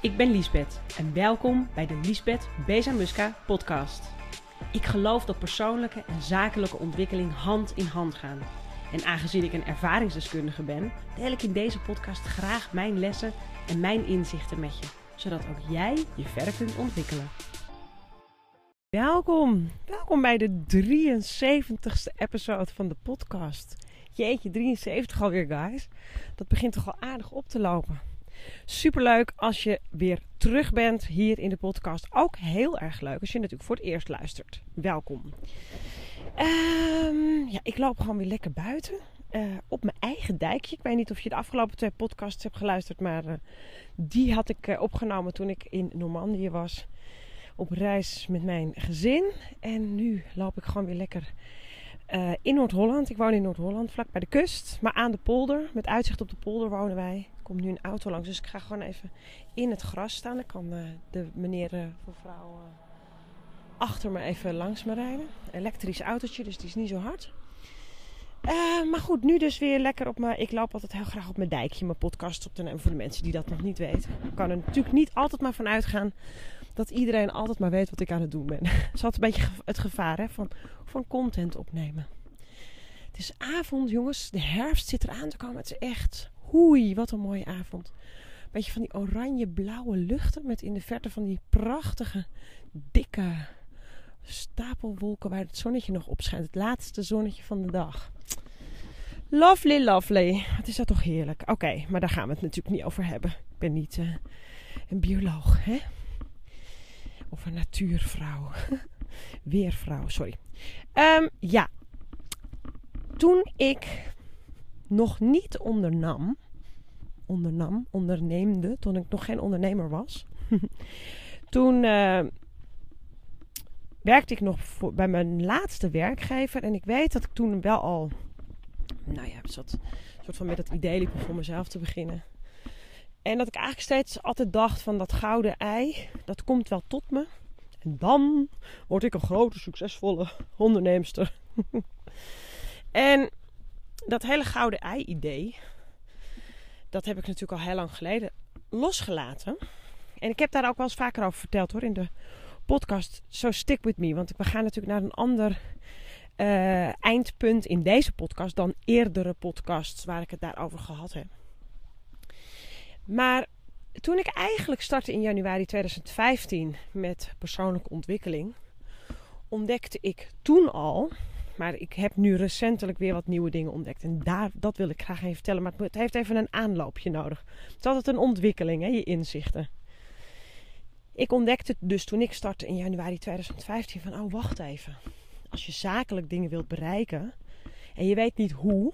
Ik ben Liesbeth en welkom bij de Liesbeth Bezamuska podcast. Ik geloof dat persoonlijke en zakelijke ontwikkeling hand in hand gaan. En aangezien ik een ervaringsdeskundige ben, deel ik in deze podcast graag mijn lessen en mijn inzichten met je, zodat ook jij je verder kunt ontwikkelen. Welkom, welkom bij de 73ste episode van de podcast. Jeetje, 73 alweer, guys. Dat begint toch al aardig op te lopen. Superleuk als je weer terug bent hier in de podcast. Ook heel erg leuk als je natuurlijk voor het eerst luistert. Welkom. Ehm, ja, ik loop gewoon weer lekker buiten. Uh, op mijn eigen dijkje. Ik weet niet of je de afgelopen twee podcasts hebt geluisterd, maar uh, die had ik uh, opgenomen toen ik in Normandië was. Op reis met mijn gezin. En nu loop ik gewoon weer lekker in Noord-Holland. Ik woon in Noord-Holland, vlak bij de kust, maar aan de polder. Met uitzicht op de polder wonen wij komt nu een auto langs. Dus ik ga gewoon even in het gras staan. Dan kan uh, de meneer uh, of vrouw achter me even langs me rijden. Elektrisch autootje, dus die is niet zo hard. maar goed, nu dus weer lekker op mijn... Ik loop altijd heel graag op mijn dijkje, mijn podcast op te nemen. Voor de mensen die dat nog niet weten. Ik kan er natuurlijk niet altijd maar van uitgaan dat iedereen altijd maar weet wat ik aan het doen ben. Dat is een beetje het gevaar hè, van, van content opnemen. Het is avond, jongens. De herfst zit eraan te komen. Het is echt Hoei, wat een mooie avond. Beetje van die oranje-blauwe luchten met in de verte van die prachtige, dikke stapelwolken waar het zonnetje nog op schijnt. Het laatste zonnetje van de dag. Lovely, lovely. Het is dat toch heerlijk. Oké, maar daar gaan we het natuurlijk niet over hebben. Ik ben niet uh, een bioloog, hè? Of een natuurvrouw. Weervrouw, sorry. Um, ja. Toen ik nog niet ondernam, ondernam, onderneemde, toen ik nog geen ondernemer was. toen uh, werkte ik nog bij mijn laatste werkgever. En ik weet dat ik toen wel al, nou ja, zat, soort van met het idee liep om voor mezelf te beginnen. En dat ik eigenlijk steeds altijd dacht van dat gouden ei, dat komt wel tot me. En dan word ik een grote, succesvolle onderneemster. en dat hele gouden ei-idee, dat heb ik natuurlijk al heel lang geleden losgelaten. En ik heb daar ook wel eens vaker over verteld hoor in de podcast. So stick with me. Want we gaan natuurlijk naar een ander uh, eindpunt in deze podcast dan eerdere podcasts waar ik het daarover gehad heb. Maar toen ik eigenlijk startte in januari 2015 met persoonlijke ontwikkeling, ontdekte ik toen al maar ik heb nu recentelijk weer wat nieuwe dingen ontdekt. En daar, dat wil ik graag even vertellen. Maar het heeft even een aanloopje nodig. Het is altijd een ontwikkeling, hè, je inzichten. Ik ontdekte dus toen ik startte in januari 2015 van... Oh, wacht even. Als je zakelijk dingen wilt bereiken... en je weet niet hoe...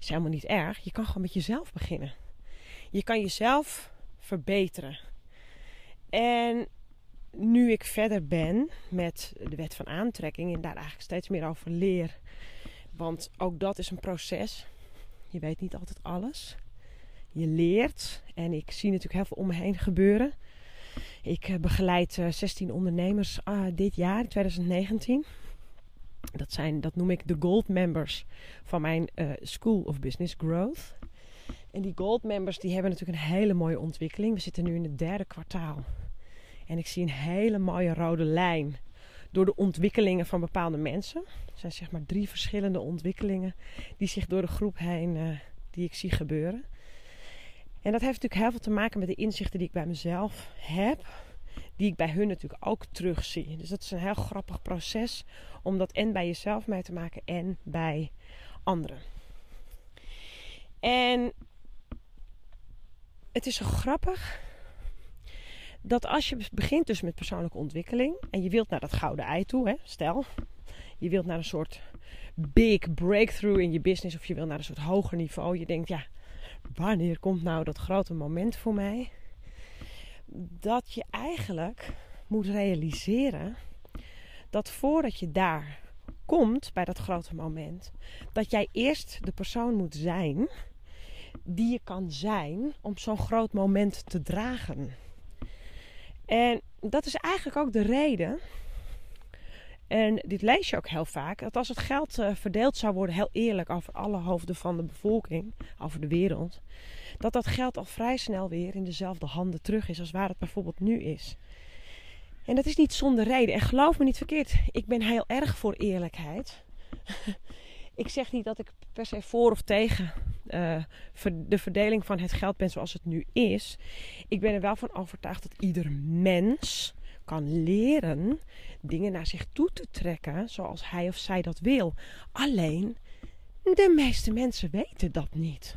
is helemaal niet erg. Je kan gewoon met jezelf beginnen. Je kan jezelf verbeteren. En nu ik verder ben met de wet van aantrekking en daar eigenlijk steeds meer over leer. Want ook dat is een proces. Je weet niet altijd alles. Je leert. En ik zie natuurlijk heel veel om me heen gebeuren. Ik eh, begeleid 16 eh, ondernemers uh, dit jaar, 2019. Dat, zijn, dat noem ik de gold members van mijn uh, School of Business Growth. En die gold members die hebben natuurlijk een hele mooie ontwikkeling. We zitten nu in het derde kwartaal en ik zie een hele mooie rode lijn door de ontwikkelingen van bepaalde mensen. Er zijn zeg maar drie verschillende ontwikkelingen die zich door de groep heen, uh, die ik zie gebeuren. En dat heeft natuurlijk heel veel te maken met de inzichten die ik bij mezelf heb. Die ik bij hun natuurlijk ook terugzie. Dus dat is een heel grappig proces om dat en bij jezelf mee te maken en bij anderen. En het is zo grappig dat als je begint dus met persoonlijke ontwikkeling en je wilt naar dat gouden ei toe, hè, stel, je wilt naar een soort big breakthrough in je business of je wilt naar een soort hoger niveau, je denkt ja, wanneer komt nou dat grote moment voor mij? Dat je eigenlijk moet realiseren dat voordat je daar komt bij dat grote moment, dat jij eerst de persoon moet zijn die je kan zijn om zo'n groot moment te dragen. En dat is eigenlijk ook de reden. En dit lees je ook heel vaak. Dat als het geld uh, verdeeld zou worden, heel eerlijk over alle hoofden van de bevolking, over de wereld. Dat dat geld al vrij snel weer in dezelfde handen terug is als waar het bijvoorbeeld nu is. En dat is niet zonder reden. En geloof me niet verkeerd, ik ben heel erg voor eerlijkheid. ik zeg niet dat ik per se voor of tegen de verdeling van het geld ben zoals het nu is. Ik ben er wel van overtuigd dat ieder mens kan leren dingen naar zich toe te trekken zoals hij of zij dat wil. Alleen de meeste mensen weten dat niet.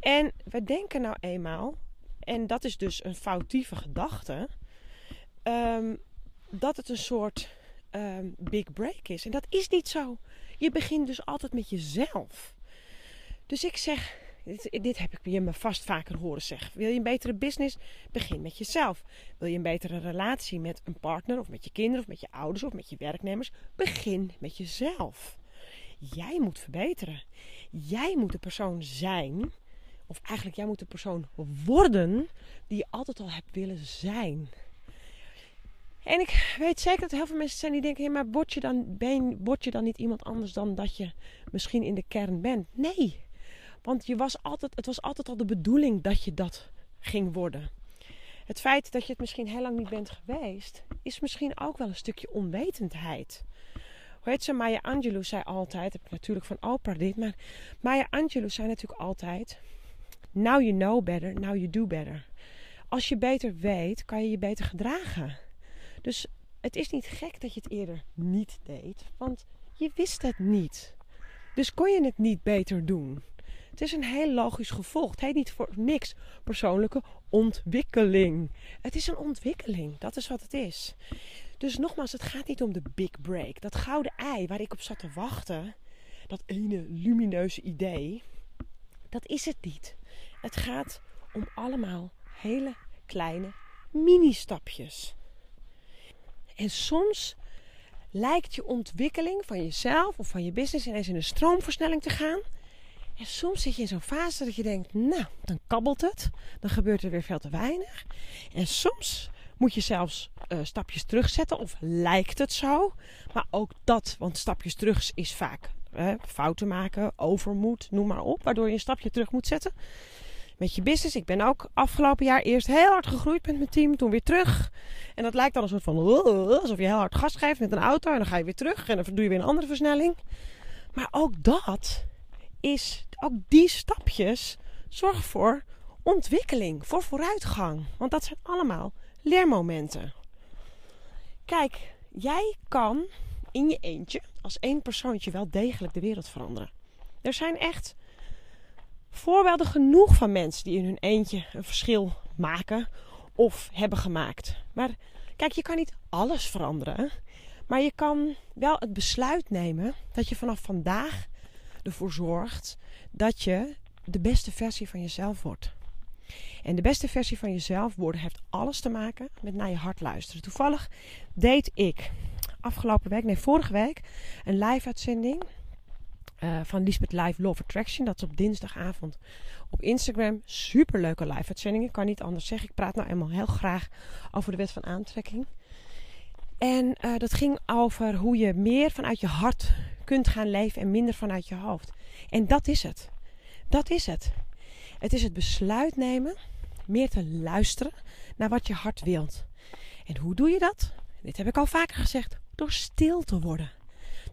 En we denken nou eenmaal, en dat is dus een foutieve gedachte, um, dat het een soort um, big break is. En dat is niet zo. Je begint dus altijd met jezelf. Dus ik zeg, dit, dit, heb ik je me vast vaker horen zeggen. Wil je een betere business? Begin met jezelf. Wil je een betere relatie met een partner of met je kinderen of met je ouders of met je werknemers? Begin met jezelf. Jij moet verbeteren. Jij moet de persoon zijn, of eigenlijk jij moet de persoon worden die je altijd al hebt willen zijn. En ik weet zeker dat heel veel mensen zijn die denken: hey, maar word dan, ben, word je dan niet iemand anders dan dat je misschien in de kern bent? Nee. Want je was altijd, het was altijd al de bedoeling dat je dat ging worden. Het feit dat je het misschien heel lang niet bent geweest, is misschien ook wel een stukje onwetendheid. Hoe heet ze? Maya Angelou zei altijd, heb ik natuurlijk van Oprah dit, maar Maya Angelou zei natuurlijk altijd: Now you know better, now you do better. Als je beter weet, kan je je beter gedragen. Dus het is niet gek dat je het eerder niet deed, want je wist het niet. Dus kon je het niet beter doen. Het is een heel logisch gevolg. Het heet niet voor niks persoonlijke ontwikkeling. Het is een ontwikkeling. Dat is wat het is. Dus nogmaals, het gaat niet om de big break. Dat gouden ei waar ik op zat te wachten. Dat ene lumineuze idee. Dat is het niet. Het gaat om allemaal hele kleine mini-stapjes. En soms lijkt je ontwikkeling van jezelf of van je business ineens in een stroomversnelling te gaan. En soms zit je in zo'n fase dat je denkt, nou, dan kabbelt het. Dan gebeurt er weer veel te weinig. En soms moet je zelfs uh, stapjes terugzetten of lijkt het zo. Maar ook dat, want stapjes terug is vaak fouten maken, overmoed, noem maar op. Waardoor je een stapje terug moet zetten met je business. Ik ben ook afgelopen jaar eerst heel hard gegroeid met mijn team. Toen weer terug. En dat lijkt dan een soort van... Alsof je heel hard gas geeft met een auto. En dan ga je weer terug. En dan doe je weer een andere versnelling. Maar ook dat is... Ook die stapjes zorgen voor ontwikkeling. Voor vooruitgang. Want dat zijn allemaal leermomenten. Kijk, jij kan in je eentje... Als één persoontje wel degelijk de wereld veranderen. Er zijn echt voorbeelden genoeg van mensen die in hun eentje een verschil maken of hebben gemaakt. Maar kijk, je kan niet alles veranderen. Maar je kan wel het besluit nemen dat je vanaf vandaag ervoor zorgt dat je de beste versie van jezelf wordt. En de beste versie van jezelf worden heeft alles te maken met naar je hart luisteren. Toevallig deed ik afgelopen week, nee vorige week, een live uitzending uh, van Lisbeth Live Love Attraction. Dat is op dinsdagavond op Instagram. Super leuke live uitzendingen. Ik kan niet anders zeggen. Ik praat nou eenmaal heel graag over de wet van aantrekking. En uh, dat ging over hoe je meer vanuit je hart kunt gaan leven en minder vanuit je hoofd. En dat is het. Dat is het. Het is het besluit nemen meer te luisteren naar wat je hart wilt. En hoe doe je dat? Dit heb ik al vaker gezegd. Door stil te worden.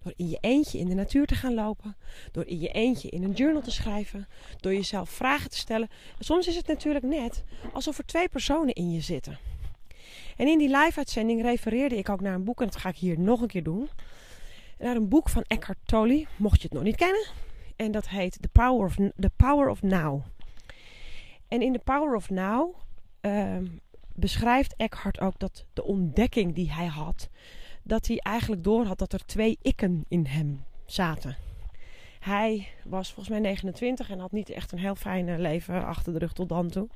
Door in je eentje in de natuur te gaan lopen. Door in je eentje in een journal te schrijven. Door jezelf vragen te stellen. En soms is het natuurlijk net alsof er twee personen in je zitten. En in die live-uitzending refereerde ik ook naar een boek. En dat ga ik hier nog een keer doen. Naar een boek van Eckhart Tolle. Mocht je het nog niet kennen. En dat heet The Power of, The Power of Now. En in The Power of Now uh, beschrijft Eckhart ook dat de ontdekking die hij had dat hij eigenlijk door had dat er twee ikken in hem zaten. Hij was volgens mij 29 en had niet echt een heel fijn leven achter de rug tot dan toe.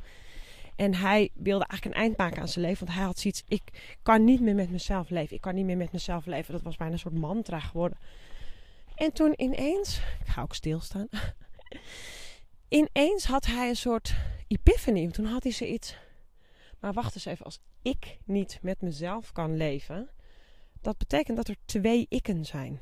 En hij wilde eigenlijk een eind maken aan zijn leven. Want hij had zoiets: ik kan niet meer met mezelf leven. Ik kan niet meer met mezelf leven. Dat was bijna een soort mantra geworden. En toen ineens, ik ga ook stilstaan. ineens had hij een soort epiphany. Toen had hij zoiets. Maar wacht eens even, als ik niet met mezelf kan leven, Dat betekent dat er twee ikken zijn.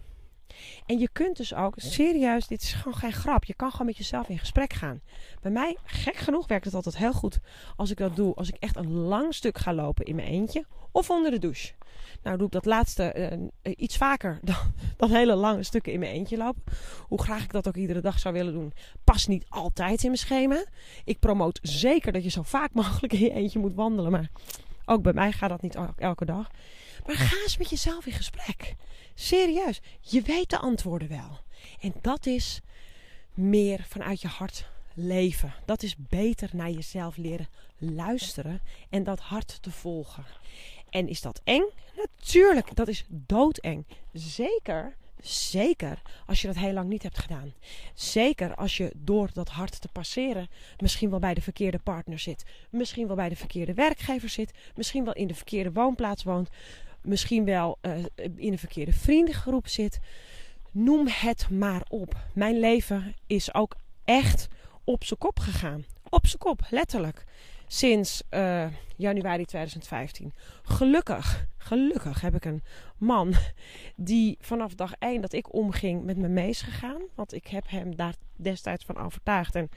En je kunt dus ook, serieus, dit is gewoon geen grap. Je kan gewoon met jezelf in gesprek gaan. Bij mij, gek genoeg, werkt het altijd heel goed als ik dat doe. Als ik echt een lang stuk ga lopen in mijn eentje of onder de douche. Nou doe ik dat laatste uh, iets vaker dan, dan hele lange stukken in mijn eentje lopen. Hoe graag ik dat ook iedere dag zou willen doen, past niet altijd in mijn schema. Ik promoot zeker dat je zo vaak mogelijk in je eentje moet wandelen. Maar ook bij mij gaat dat niet elke dag. Maar ga eens met jezelf in gesprek. Serieus, je weet de antwoorden wel. En dat is meer vanuit je hart leven. Dat is beter naar jezelf leren luisteren en dat hart te volgen. En is dat eng? Natuurlijk, dat is doodeng. Zeker, zeker als je dat heel lang niet hebt gedaan. Zeker als je door dat hart te passeren misschien wel bij de verkeerde partner zit. Misschien wel bij de verkeerde werkgever zit. Misschien wel in de verkeerde woonplaats woont. Misschien wel uh, in een verkeerde vriendengroep zit. Noem het maar op. Mijn leven is ook echt op zijn kop gegaan. Op zijn kop, letterlijk sinds uh, januari 2015. Gelukkig, gelukkig heb ik een man die vanaf dag 1 dat ik omging met me mee is gegaan. Want ik heb hem daar destijds van overtuigd. En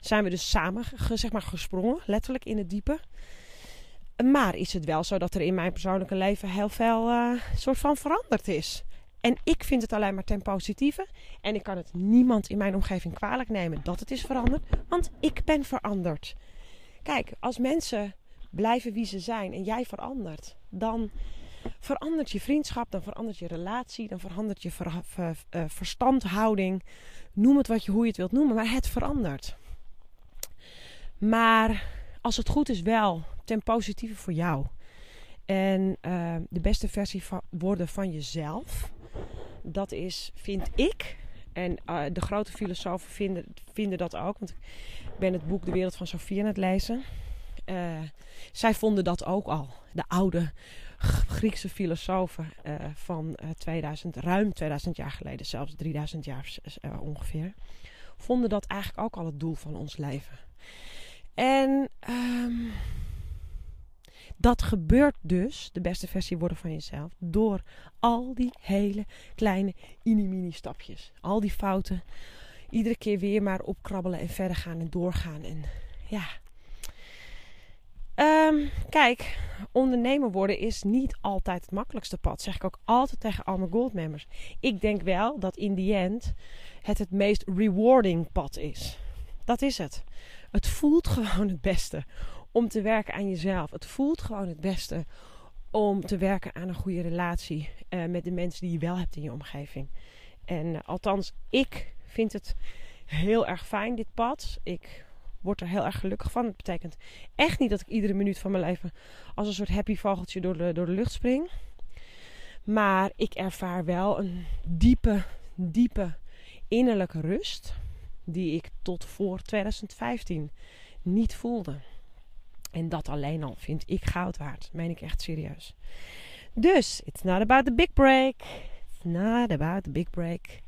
zijn we dus samen zeg maar, gesprongen, letterlijk in het diepe. Maar is het wel zo dat er in mijn persoonlijke leven heel veel uh, soort van veranderd is. En ik vind het alleen maar ten positieve. En ik kan het niemand in mijn omgeving kwalijk nemen dat het is veranderd. Want ik ben veranderd. Kijk, als mensen blijven wie ze zijn en jij verandert, dan verandert je vriendschap, dan verandert je relatie, dan verandert je ver, eh, verstandhouding. Noem het wat je, hoe je het wilt noemen, maar het verandert. Maar als het goed is, wel ten positieve voor jou. En uh, de beste versie van, worden van jezelf. Dat is, vind ik. En uh, de grote filosofen vinden, vinden dat ook. Want ben het boek De Wereld van Sofie aan het lezen. Uh, zij vonden dat ook al. De oude Griekse filosofen van 2000, eh, ruim 2000 jaar geleden, zelfs 3000 jaar ongeveer, vonden dat eigenlijk ook al het doel van ons leven. En um, dat gebeurt dus, de beste versie worden van jezelf, door al die hele kleine mini-mini stapjes. Al die fouten, iedere keer weer maar opkrabbelen en verder gaan en doorgaan. En ja. Um, kijk, ondernemer worden is niet altijd het makkelijkste pad. zeg ik ook altijd tegen al mijn goldmembers. Ik denk wel dat in die end het het meest rewarding pad is. Dat is het. Het voelt gewoon het beste om te werken aan jezelf. Het voelt gewoon het beste om te werken aan een goede relatie uh, met de mensen die je wel hebt in je omgeving. En uh, althans, ik vind het heel erg fijn, dit pad. Ik word er heel erg gelukkig van. Het betekent echt niet dat ik iedere minuut van mijn leven als een soort happy vogeltje door de, door de lucht spring. Maar ik ervaar wel een diepe, diepe innerlijke rust. Die ik tot voor 2015 niet voelde. En dat alleen al vind ik goud waard. Meen ik echt serieus. Dus, it's not about the big break. It's not about the big break.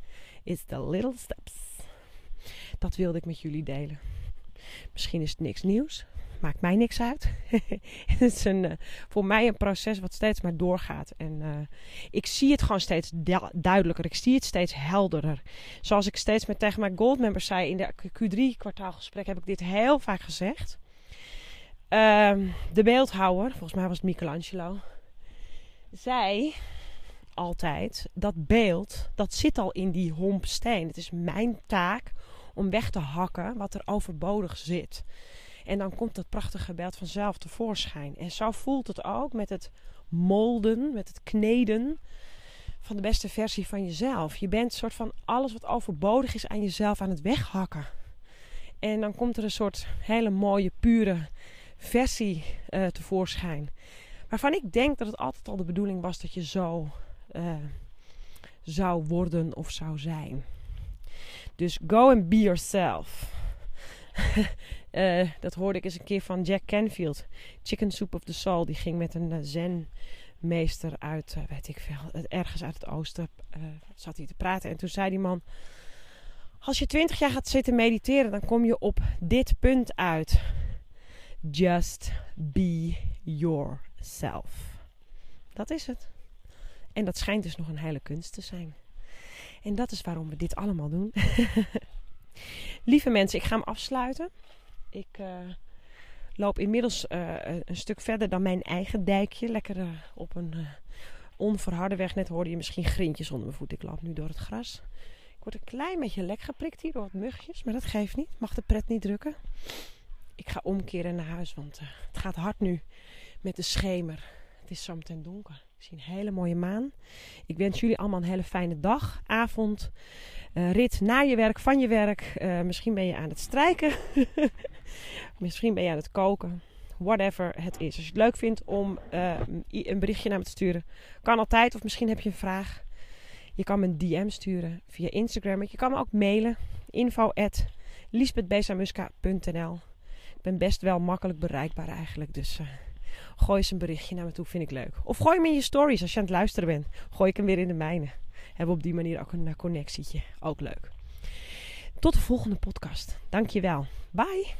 It's the little steps. Dat wilde ik met jullie delen. Misschien is het niks nieuws. Maakt mij niks uit. het is een, uh, voor mij een proces wat steeds maar doorgaat. En uh, ik zie het gewoon steeds duidelijker. Ik zie het steeds helderder. Zoals ik steeds met tegen mijn goldmembers zei in de Q3 kwartaalgesprek heb ik dit heel vaak gezegd. Uh, de beeldhouwer, volgens mij was het Michelangelo, zei altijd: dat beeld, dat zit al in die homp steen. Het is mijn taak om weg te hakken wat er overbodig zit. En dan komt dat prachtige beeld vanzelf tevoorschijn. En zo voelt het ook met het molden, met het kneden van de beste versie van jezelf. Je bent soort van alles wat overbodig is aan jezelf aan het weghakken. En dan komt er een soort hele mooie, pure versie uh, tevoorschijn. Waarvan ik denk dat het altijd al de bedoeling was dat je zo uh, zou worden of zou zijn. Dus go and be yourself. uh, dat hoorde ik eens een keer van Jack Canfield. Chicken Soup of the Soul. Die ging met een zen-meester uit, weet ik veel, ergens uit het oosten. zat hij te praten. En toen zei die man... Als je twintig jaar gaat zitten mediteren, dan kom je op dit punt uit. Just be yourself. Dat is het. En dat schijnt dus nog een hele kunst te zijn. En dat is waarom we dit allemaal doen. Lieve mensen, ik ga hem afsluiten. Ik uh, loop inmiddels uh, een stuk verder dan mijn eigen dijkje. Lekker uh, op een onverharde weg. Net hoorde je misschien grintjes onder mijn voet. Ik loop nu door het gras. Ik word een klein beetje lek geprikt hier door wat mugjes. Maar dat geeft niet. Mag de pret niet drukken. Ik ga omkeren naar huis. Want het gaat hard nu met de schemer. Het is zo meteen donker. Ik zie een hele mooie maan. Ik wens jullie allemaal een hele fijne dag, avond, uh, rit naar je werk, van je werk. Uh, misschien ben je aan het strijken. misschien ben je aan het koken. Whatever het is. Als je het leuk vindt om een berichtje naar me te sturen, kan altijd. Of misschien heb je een vraag. Je kan me een DM sturen via Instagram. Je kan me ook mailen. Info at ben best wel makkelijk bereikbaar eigenlijk. Dus Gooi eens een berichtje naar me toe, vind ik leuk. Of gooi hem in je stories als je aan het luisteren bent. Gooi ik hem weer in de mijne. Hebben op die manier ook een eh, connectietje. Ook leuk. Tot de volgende podcast. Dankjewel. Bye.